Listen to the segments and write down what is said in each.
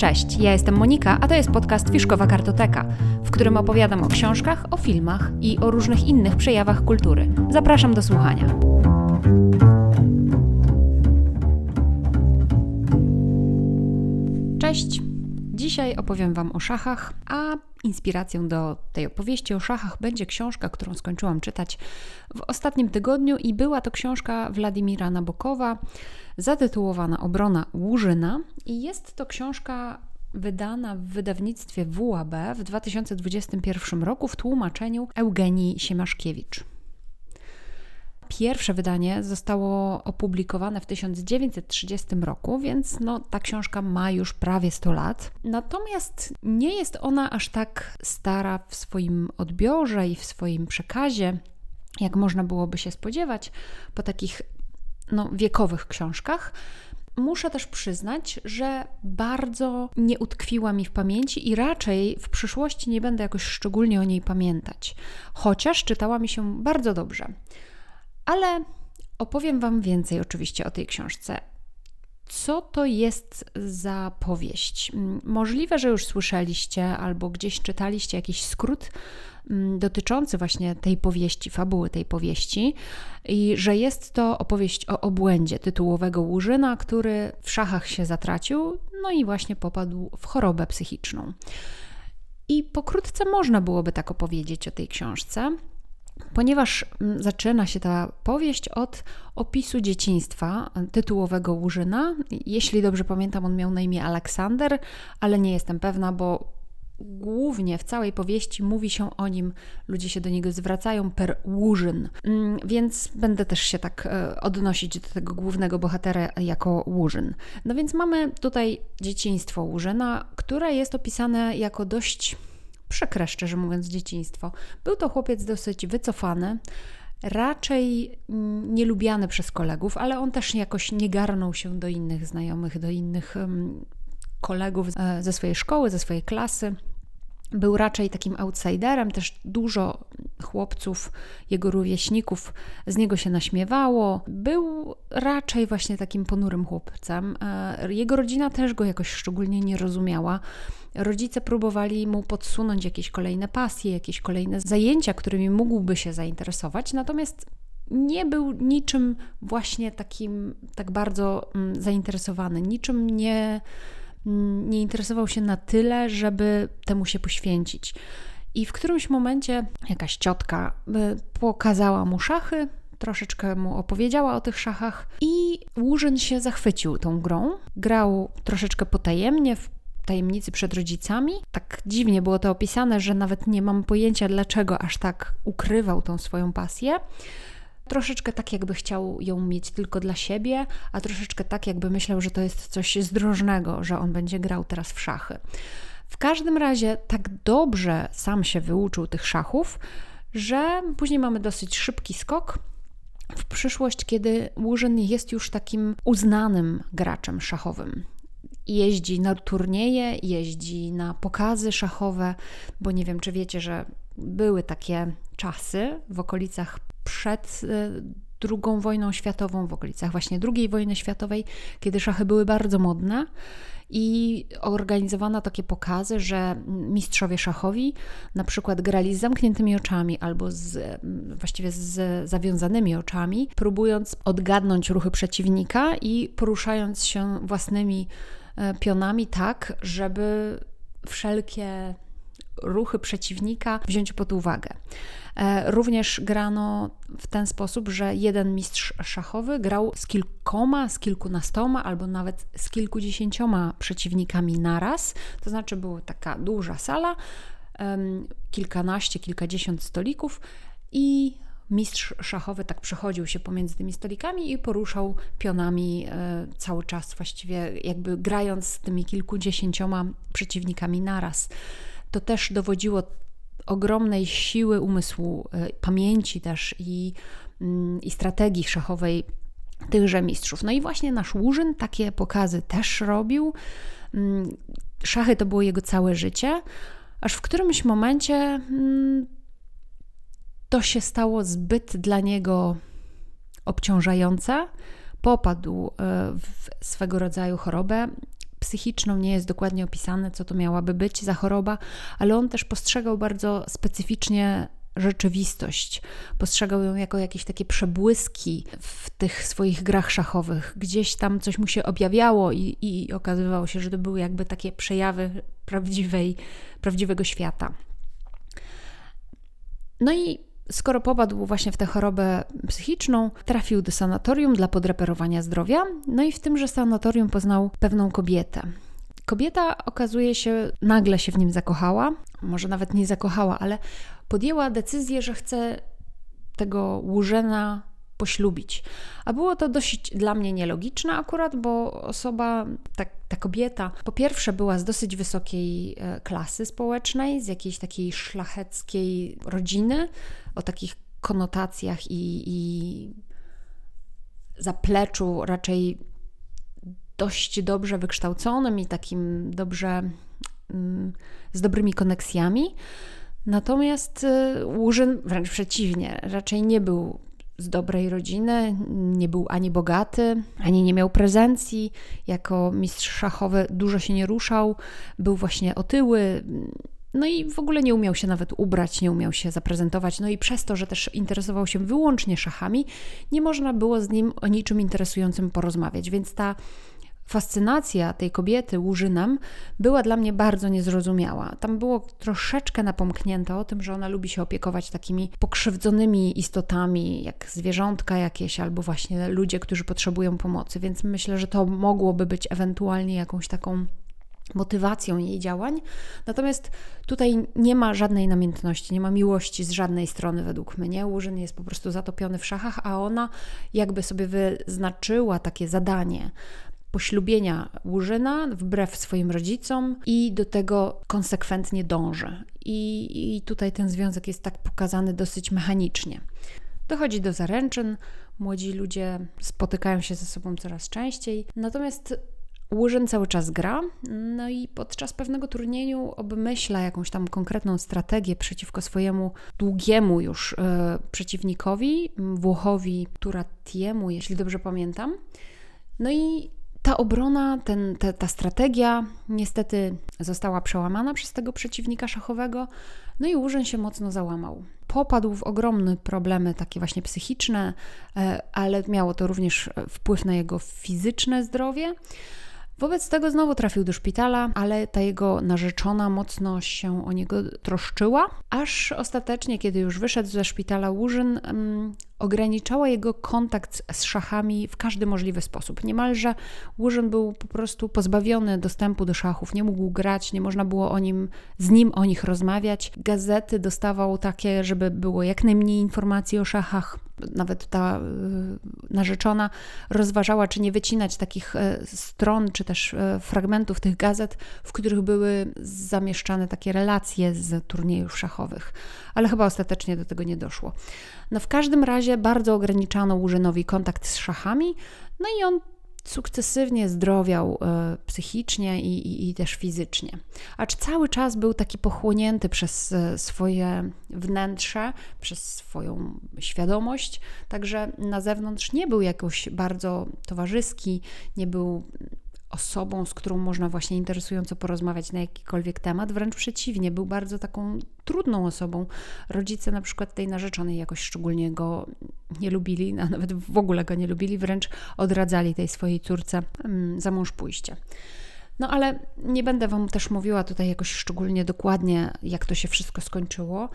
Cześć, ja jestem Monika, a to jest podcast Fiszkowa Kartoteka, w którym opowiadam o książkach, o filmach i o różnych innych przejawach kultury. Zapraszam do słuchania. Cześć! Dzisiaj opowiem Wam o szachach, a inspiracją do tej opowieści o szachach będzie książka, którą skończyłam czytać w ostatnim tygodniu i była to książka Władimira Nabokowa zatytułowana Obrona Łużyna i jest to książka wydana w wydawnictwie WAB w 2021 roku w tłumaczeniu Eugenii Siemaszkiewicz. Pierwsze wydanie zostało opublikowane w 1930 roku, więc no, ta książka ma już prawie 100 lat. Natomiast nie jest ona aż tak stara w swoim odbiorze i w swoim przekazie, jak można byłoby się spodziewać po takich no, wiekowych książkach. Muszę też przyznać, że bardzo nie utkwiła mi w pamięci i raczej w przyszłości nie będę jakoś szczególnie o niej pamiętać, chociaż czytała mi się bardzo dobrze. Ale opowiem Wam więcej oczywiście o tej książce. Co to jest za powieść? Możliwe, że już słyszeliście albo gdzieś czytaliście jakiś skrót mm, dotyczący właśnie tej powieści, fabuły tej powieści, i że jest to opowieść o obłędzie tytułowego Łużyna, który w szachach się zatracił, no i właśnie popadł w chorobę psychiczną. I pokrótce można byłoby tak opowiedzieć o tej książce ponieważ mm, zaczyna się ta powieść od opisu dzieciństwa tytułowego Łużyna. Jeśli dobrze pamiętam, on miał na imię Aleksander, ale nie jestem pewna, bo głównie w całej powieści mówi się o nim, ludzie się do niego zwracają per Łużyn, mm, więc będę też się tak e, odnosić do tego głównego bohatera jako Łużyn. No więc mamy tutaj dzieciństwo Łużyna, które jest opisane jako dość przykre, szczerze mówiąc, dzieciństwo. Był to chłopiec dosyć wycofany, raczej mm, nielubiany przez kolegów, ale on też jakoś nie garnął się do innych znajomych, do innych kolegów e, ze swojej szkoły, ze swojej klasy. Był raczej takim outsiderem, też dużo chłopców, jego rówieśników z niego się naśmiewało. Był raczej właśnie takim ponurym chłopcem. E, jego rodzina też go jakoś szczególnie nie rozumiała. Rodzice próbowali mu podsunąć jakieś kolejne pasje, jakieś kolejne zajęcia, którymi mógłby się zainteresować, natomiast nie był niczym właśnie takim tak bardzo mm, zainteresowany, niczym nie nie interesował się na tyle, żeby temu się poświęcić. I w którymś momencie jakaś ciotka y, pokazała mu szachy, troszeczkę mu opowiedziała o tych szachach i Łużyn się zachwycił tą grą. Grał troszeczkę potajemnie, w tajemnicy przed rodzicami. Tak dziwnie było to opisane, że nawet nie mam pojęcia, dlaczego aż tak ukrywał tą swoją pasję troszeczkę tak, jakby chciał ją mieć tylko dla siebie, a troszeczkę tak, jakby myślał, że to jest coś zdrożnego, że on będzie grał teraz w szachy. W każdym razie tak dobrze sam się wyuczył tych szachów, że później mamy dosyć szybki skok w przyszłość, kiedy Łużyn jest już takim uznanym graczem szachowym jeździ na turnieje, jeździ na pokazy szachowe, bo nie wiem, czy wiecie, że były takie czasy w okolicach przed II e, wojną światową, w okolicach właśnie II wojny światowej, kiedy szachy były bardzo modne i organizowano takie pokazy, że mistrzowie szachowi na przykład grali z zamkniętymi oczami albo z, właściwie z zawiązanymi oczami, próbując odgadnąć ruchy przeciwnika i poruszając się własnymi e, pionami tak, żeby wszelkie ruchy przeciwnika wziąć pod uwagę. E, również grano w ten sposób, że jeden mistrz szachowy grał z kilkoma, z kilkunastoma albo nawet z kilkudziesięcioma przeciwnikami naraz. To znaczy była taka duża sala, kilkanaście, kilkadziesiąt stolików i mistrz szachowy tak przechodził się pomiędzy tymi stolikami i poruszał pionami e, cały czas, właściwie jakby grając z tymi kilkudziesięcioma przeciwnikami naraz. To też dowodziło ogromnej siły umysłu, e, pamięci też i, mm, i strategii szachowej tychże mistrzów. No i właśnie nasz Łużyn takie pokazy też robił. Mm, szachy to było jego całe życie, aż w którymś momencie mm, to się stało zbyt dla niego obciążające. Popadł e, w swego rodzaju chorobę psychiczną, nie jest dokładnie opisane, co to miałaby być za choroba, ale on też postrzegał bardzo specyficznie rzeczywistość. Postrzegał ją jako jakieś takie przebłyski w tych swoich grach szachowych. Gdzieś tam coś mu się objawiało i, i okazywało się, że to były jakby takie przejawy prawdziwej, prawdziwego świata. No i skoro popadł właśnie w tę chorobę psychiczną, trafił do sanatorium dla podreperowania zdrowia. No i w tymże sanatorium poznał pewną kobietę. Kobieta okazuje się, nagle się w nim zakochała, może nawet nie zakochała, ale podjęła decyzję, że chce tego Łużena poślubić. A było to dosyć dla mnie nielogiczne akurat, bo osoba, ta, ta kobieta, po pierwsze była z dosyć wysokiej e, klasy społecznej, z jakiejś takiej szlacheckiej rodziny, o takich konotacjach i, i zapleczu raczej dość dobrze wykształconym i takim dobrze mm, z dobrymi koneksjami. Natomiast Łużyn wręcz przeciwnie, raczej nie był z dobrej rodziny, nie był ani bogaty, ani nie miał prezencji. Jako mistrz szachowy dużo się nie ruszał, był właśnie otyły. No i w ogóle nie umiał się nawet ubrać, nie umiał się zaprezentować. No i przez to, że też interesował się wyłącznie szachami, nie można było z nim o niczym interesującym porozmawiać. Więc ta fascynacja tej kobiety Łużynem była dla mnie bardzo niezrozumiała. Tam było troszeczkę napomknięte o tym, że ona lubi się opiekować takimi pokrzywdzonymi istotami, jak zwierzątka jakieś, albo właśnie ludzie, którzy potrzebują pomocy, więc myślę, że to mogłoby być ewentualnie jakąś taką motywacją jej działań. Natomiast tutaj nie ma żadnej namiętności, nie ma miłości z żadnej strony według mnie. Łużyn jest po prostu zatopiony w szachach, a ona jakby sobie wyznaczyła takie zadanie poślubienia Łużyna wbrew swoim rodzicom i do tego konsekwentnie dąży. I, I tutaj ten związek jest tak pokazany dosyć mechanicznie. Dochodzi do zaręczyn, młodzi ludzie spotykają się ze sobą coraz częściej, natomiast Łużyn cały czas gra, no i podczas pewnego turnieju obmyśla jakąś tam konkretną strategię przeciwko swojemu długiemu już e, przeciwnikowi, Włochowi Turatiemu, jeśli dobrze pamiętam. No i ta obrona, ten, te, ta strategia niestety została przełamana przez tego przeciwnika szachowego, no i Łużyn się mocno załamał. Popadł w ogromne problemy, takie właśnie psychiczne, e, ale miało to również wpływ na jego fizyczne zdrowie. Wobec tego znowu trafił do szpitala, ale ta jego narzeczona mocno się o niego troszczyła, aż ostatecznie, kiedy już wyszedł ze szpitala Łużyn, um, ograniczała jego kontakt z szachami w każdy możliwy sposób. Niemalże Łużyn był po prostu pozbawiony dostępu do szachów, nie mógł grać, nie można było o nim, z nim o nich rozmawiać. Gazety dostawał takie, żeby było jak najmniej informacji o szachach. Nawet ta y, narzeczona rozważała, czy nie wycinać takich y, stron, czy też y, fragmentów tych gazet, w których były zamieszczane takie relacje z turniejów szachowych. Ale chyba ostatecznie do tego nie doszło. No w każdym razie bardzo ograniczano Łużynowi kontakt z szachami, no i on sukcesywnie zdrowiał e, psychicznie i, i, i, też fizycznie. Acz cały czas był taki pochłonięty przez e, swoje wnętrze, przez swoją świadomość, także na zewnątrz nie był jakoś bardzo towarzyski, nie był osobą, z którą można właśnie interesująco porozmawiać na jakikolwiek temat. Wręcz przeciwnie, był bardzo taką trudną osobą. Rodzice na przykład tej narzeczonej jakoś szczególnie go nie lubili, a nawet w ogóle go nie lubili, wręcz odradzali tej swojej córce mm, za mąż pójście. No ale nie będę Wam też mówiła tutaj jakoś szczególnie dokładnie, jak to się wszystko skończyło.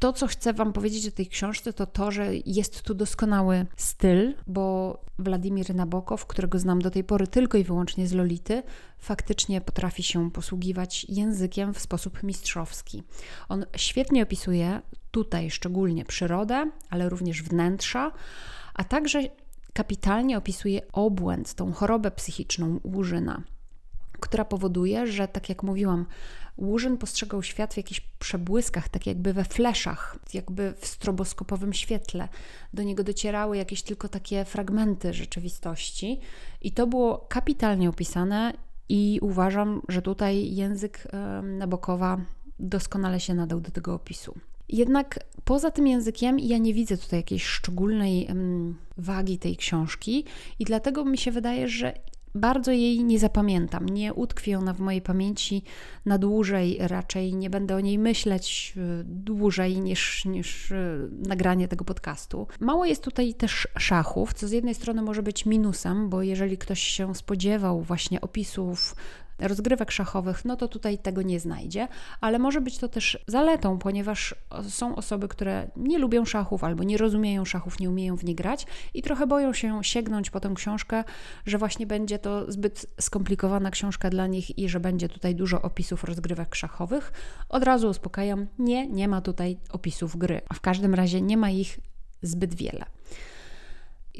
To, co chcę Wam powiedzieć o tej książce, to to, że jest tu doskonały styl, bo Władimir Nabokow, którego znam do tej pory tylko i wyłącznie z Lolity, faktycznie potrafi się posługiwać językiem w sposób mistrzowski. On świetnie opisuje tutaj szczególnie przyrodę, ale również wnętrza, a także kapitalnie opisuje obłęd, tą chorobę psychiczną Łużyna która powoduje, że tak jak mówiłam, Łużyn postrzegał świat w jakichś przebłyskach, tak jakby we fleszach, jakby w stroboskopowym świetle. Do niego docierały jakieś tylko takie fragmenty rzeczywistości, i to było kapitalnie opisane. I uważam, że tutaj język Nabokowa doskonale się nadał do tego opisu. Jednak poza tym językiem ja nie widzę tutaj jakiejś szczególnej wagi tej książki, i dlatego mi się wydaje, że bardzo jej nie zapamiętam, nie utkwi ona w mojej pamięci na dłużej, raczej nie będę o niej myśleć e, dłużej niż, niż e, nagranie tego podcastu. Mało jest tutaj też szachów, co z jednej strony może być minusem, bo jeżeli ktoś się spodziewał właśnie opisów rozgrywek szachowych, no to tutaj tego nie znajdzie, ale może być to też zaletą, ponieważ są osoby, które nie lubią szachów albo nie rozumieją szachów, nie umieją w nie grać i trochę boją się sięgnąć po tę książkę, że właśnie będzie to zbyt skomplikowana książka dla nich i że będzie tutaj dużo opisów rozgrywek szachowych. Od razu uspokajam, nie, nie ma tutaj opisów gry, a w każdym razie nie ma ich zbyt wiele.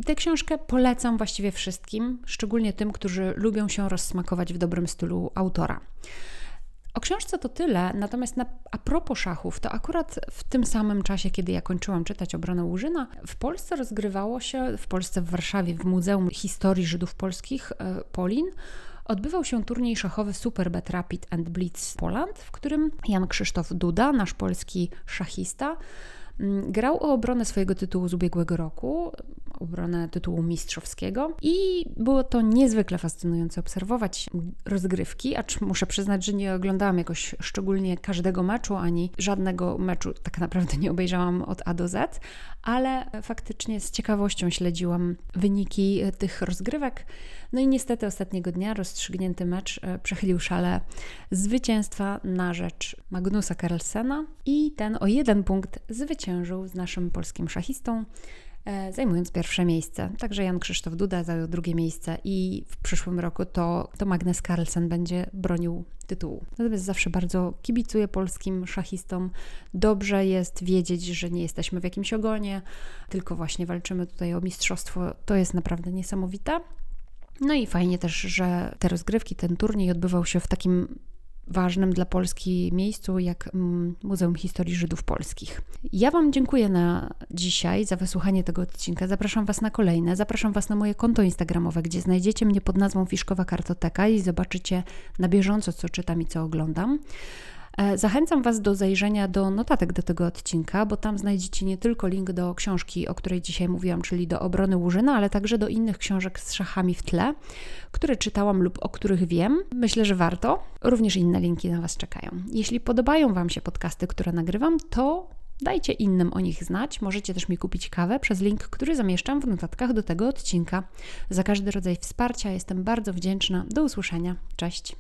I tę książkę polecam właściwie wszystkim, szczególnie tym, którzy lubią się rozsmakować w dobrym stylu autora. O książce to tyle, natomiast na, a propos szachów, to akurat w tym samym czasie, kiedy ja kończyłam czytać Obronę Łużyna, w Polsce rozgrywało się, w Polsce w Warszawie, w Muzeum Historii Żydów Polskich e, Polin, odbywał się turniej szachowy Superbet Rapid and Blitz Poland, w którym Jan Krzysztof Duda, nasz polski szachista, Mm, grał o obronę swojego tytułu z ubiegłego roku, obronę tytułu mistrzowskiego i było to niezwykle fascynujące obserwować rozgrywki, acz muszę przyznać, że nie oglądałam jakoś szczególnie każdego meczu, ani żadnego meczu tak naprawdę nie obejrzałam od A do Z, ale faktycznie z ciekawością śledziłam wyniki tych rozgrywek. No i niestety ostatniego dnia rozstrzygnięty mecz e, przechylił szale zwycięstwa na rzecz Magnusa Carlsena i ten o jeden punkt zwyciężył z naszym polskim szachistą zajmując pierwsze miejsce. Także Jan Krzysztof Duda zajął drugie miejsce i w przyszłym roku to, to Magnus Carlsen będzie bronił tytułu. Natomiast zawsze bardzo kibicuję polskim szachistom. Dobrze jest wiedzieć, że nie jesteśmy w jakimś ogonie, tylko właśnie walczymy tutaj o mistrzostwo. To jest naprawdę niesamowite. No i fajnie też, że te rozgrywki, ten turniej odbywał się w takim ważnym dla Polski miejscu, jak mm, Muzeum Historii Żydów Polskich. Ja Wam dziękuję na dzisiaj za wysłuchanie tego odcinka. Zapraszam Was na kolejne. Zapraszam Was na moje konto Instagramowe, gdzie znajdziecie mnie pod nazwą Fiszkowa Kartoteka i zobaczycie na bieżąco, co czytam i co oglądam. E, zachęcam Was do zajrzenia do notatek do tego odcinka, bo tam znajdziecie nie tylko link do książki, o której dzisiaj mówiłam, czyli do obrony Łużyna, ale także do innych książek z szachami w tle, które czytałam lub o których wiem. Myślę, że warto. Również inne linki na Was czekają. Jeśli podobają Wam się podcasty, które nagrywam, to Dajcie innym o nich znać. Możecie też mi kupić kawę przez link, który zamieszczam w notatkach do tego odcinka. Za każdy rodzaj wsparcia jestem bardzo wdzięczna. Do usłyszenia. Cześć.